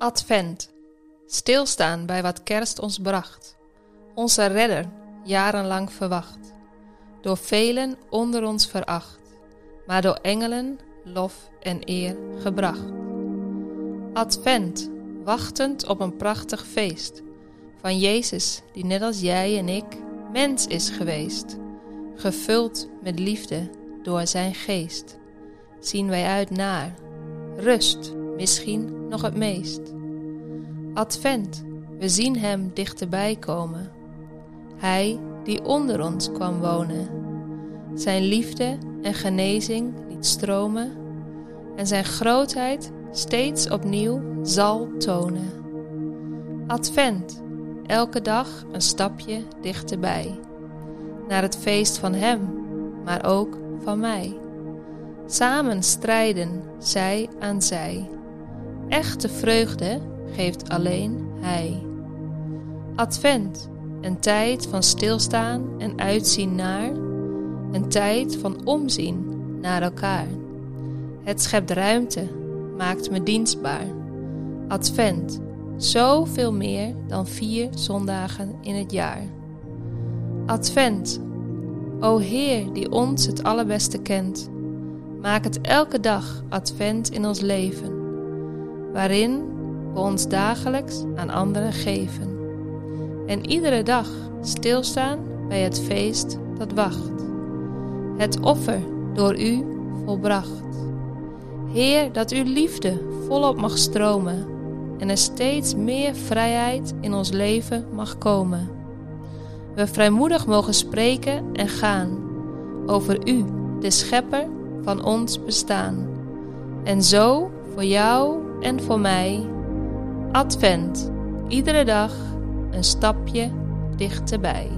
Advent. Stilstaan bij wat kerst ons bracht. Onze redder, jarenlang verwacht. Door velen onder ons veracht, maar door engelen lof en eer gebracht. Advent, wachtend op een prachtig feest. Van Jezus, die net als jij en ik mens is geweest. Gevuld met liefde door zijn geest. Zien wij uit naar rust misschien nog het meest. Advent, we zien Hem dichterbij komen. Hij die onder ons kwam wonen. Zijn liefde en genezing liet stromen en zijn grootheid steeds opnieuw zal tonen. Advent, elke dag een stapje dichterbij. Naar het feest van Hem, maar ook van mij. Samen strijden zij aan zij Echte vreugde geeft alleen Hij. Advent, een tijd van stilstaan en uitzien naar, een tijd van omzien naar elkaar. Het schept ruimte, maakt me dienstbaar. Advent, zoveel meer dan vier zondagen in het jaar. Advent, o Heer die ons het allerbeste kent, maak het elke dag Advent in ons leven waarin we ons dagelijks aan anderen geven. En iedere dag stilstaan bij het feest dat wacht. Het offer door u volbracht. Heer, dat uw liefde volop mag stromen en er steeds meer vrijheid in ons leven mag komen. We vrijmoedig mogen spreken en gaan over u, de schepper van ons bestaan. En zo voor jou en voor mij Advent, iedere dag een stapje dichterbij.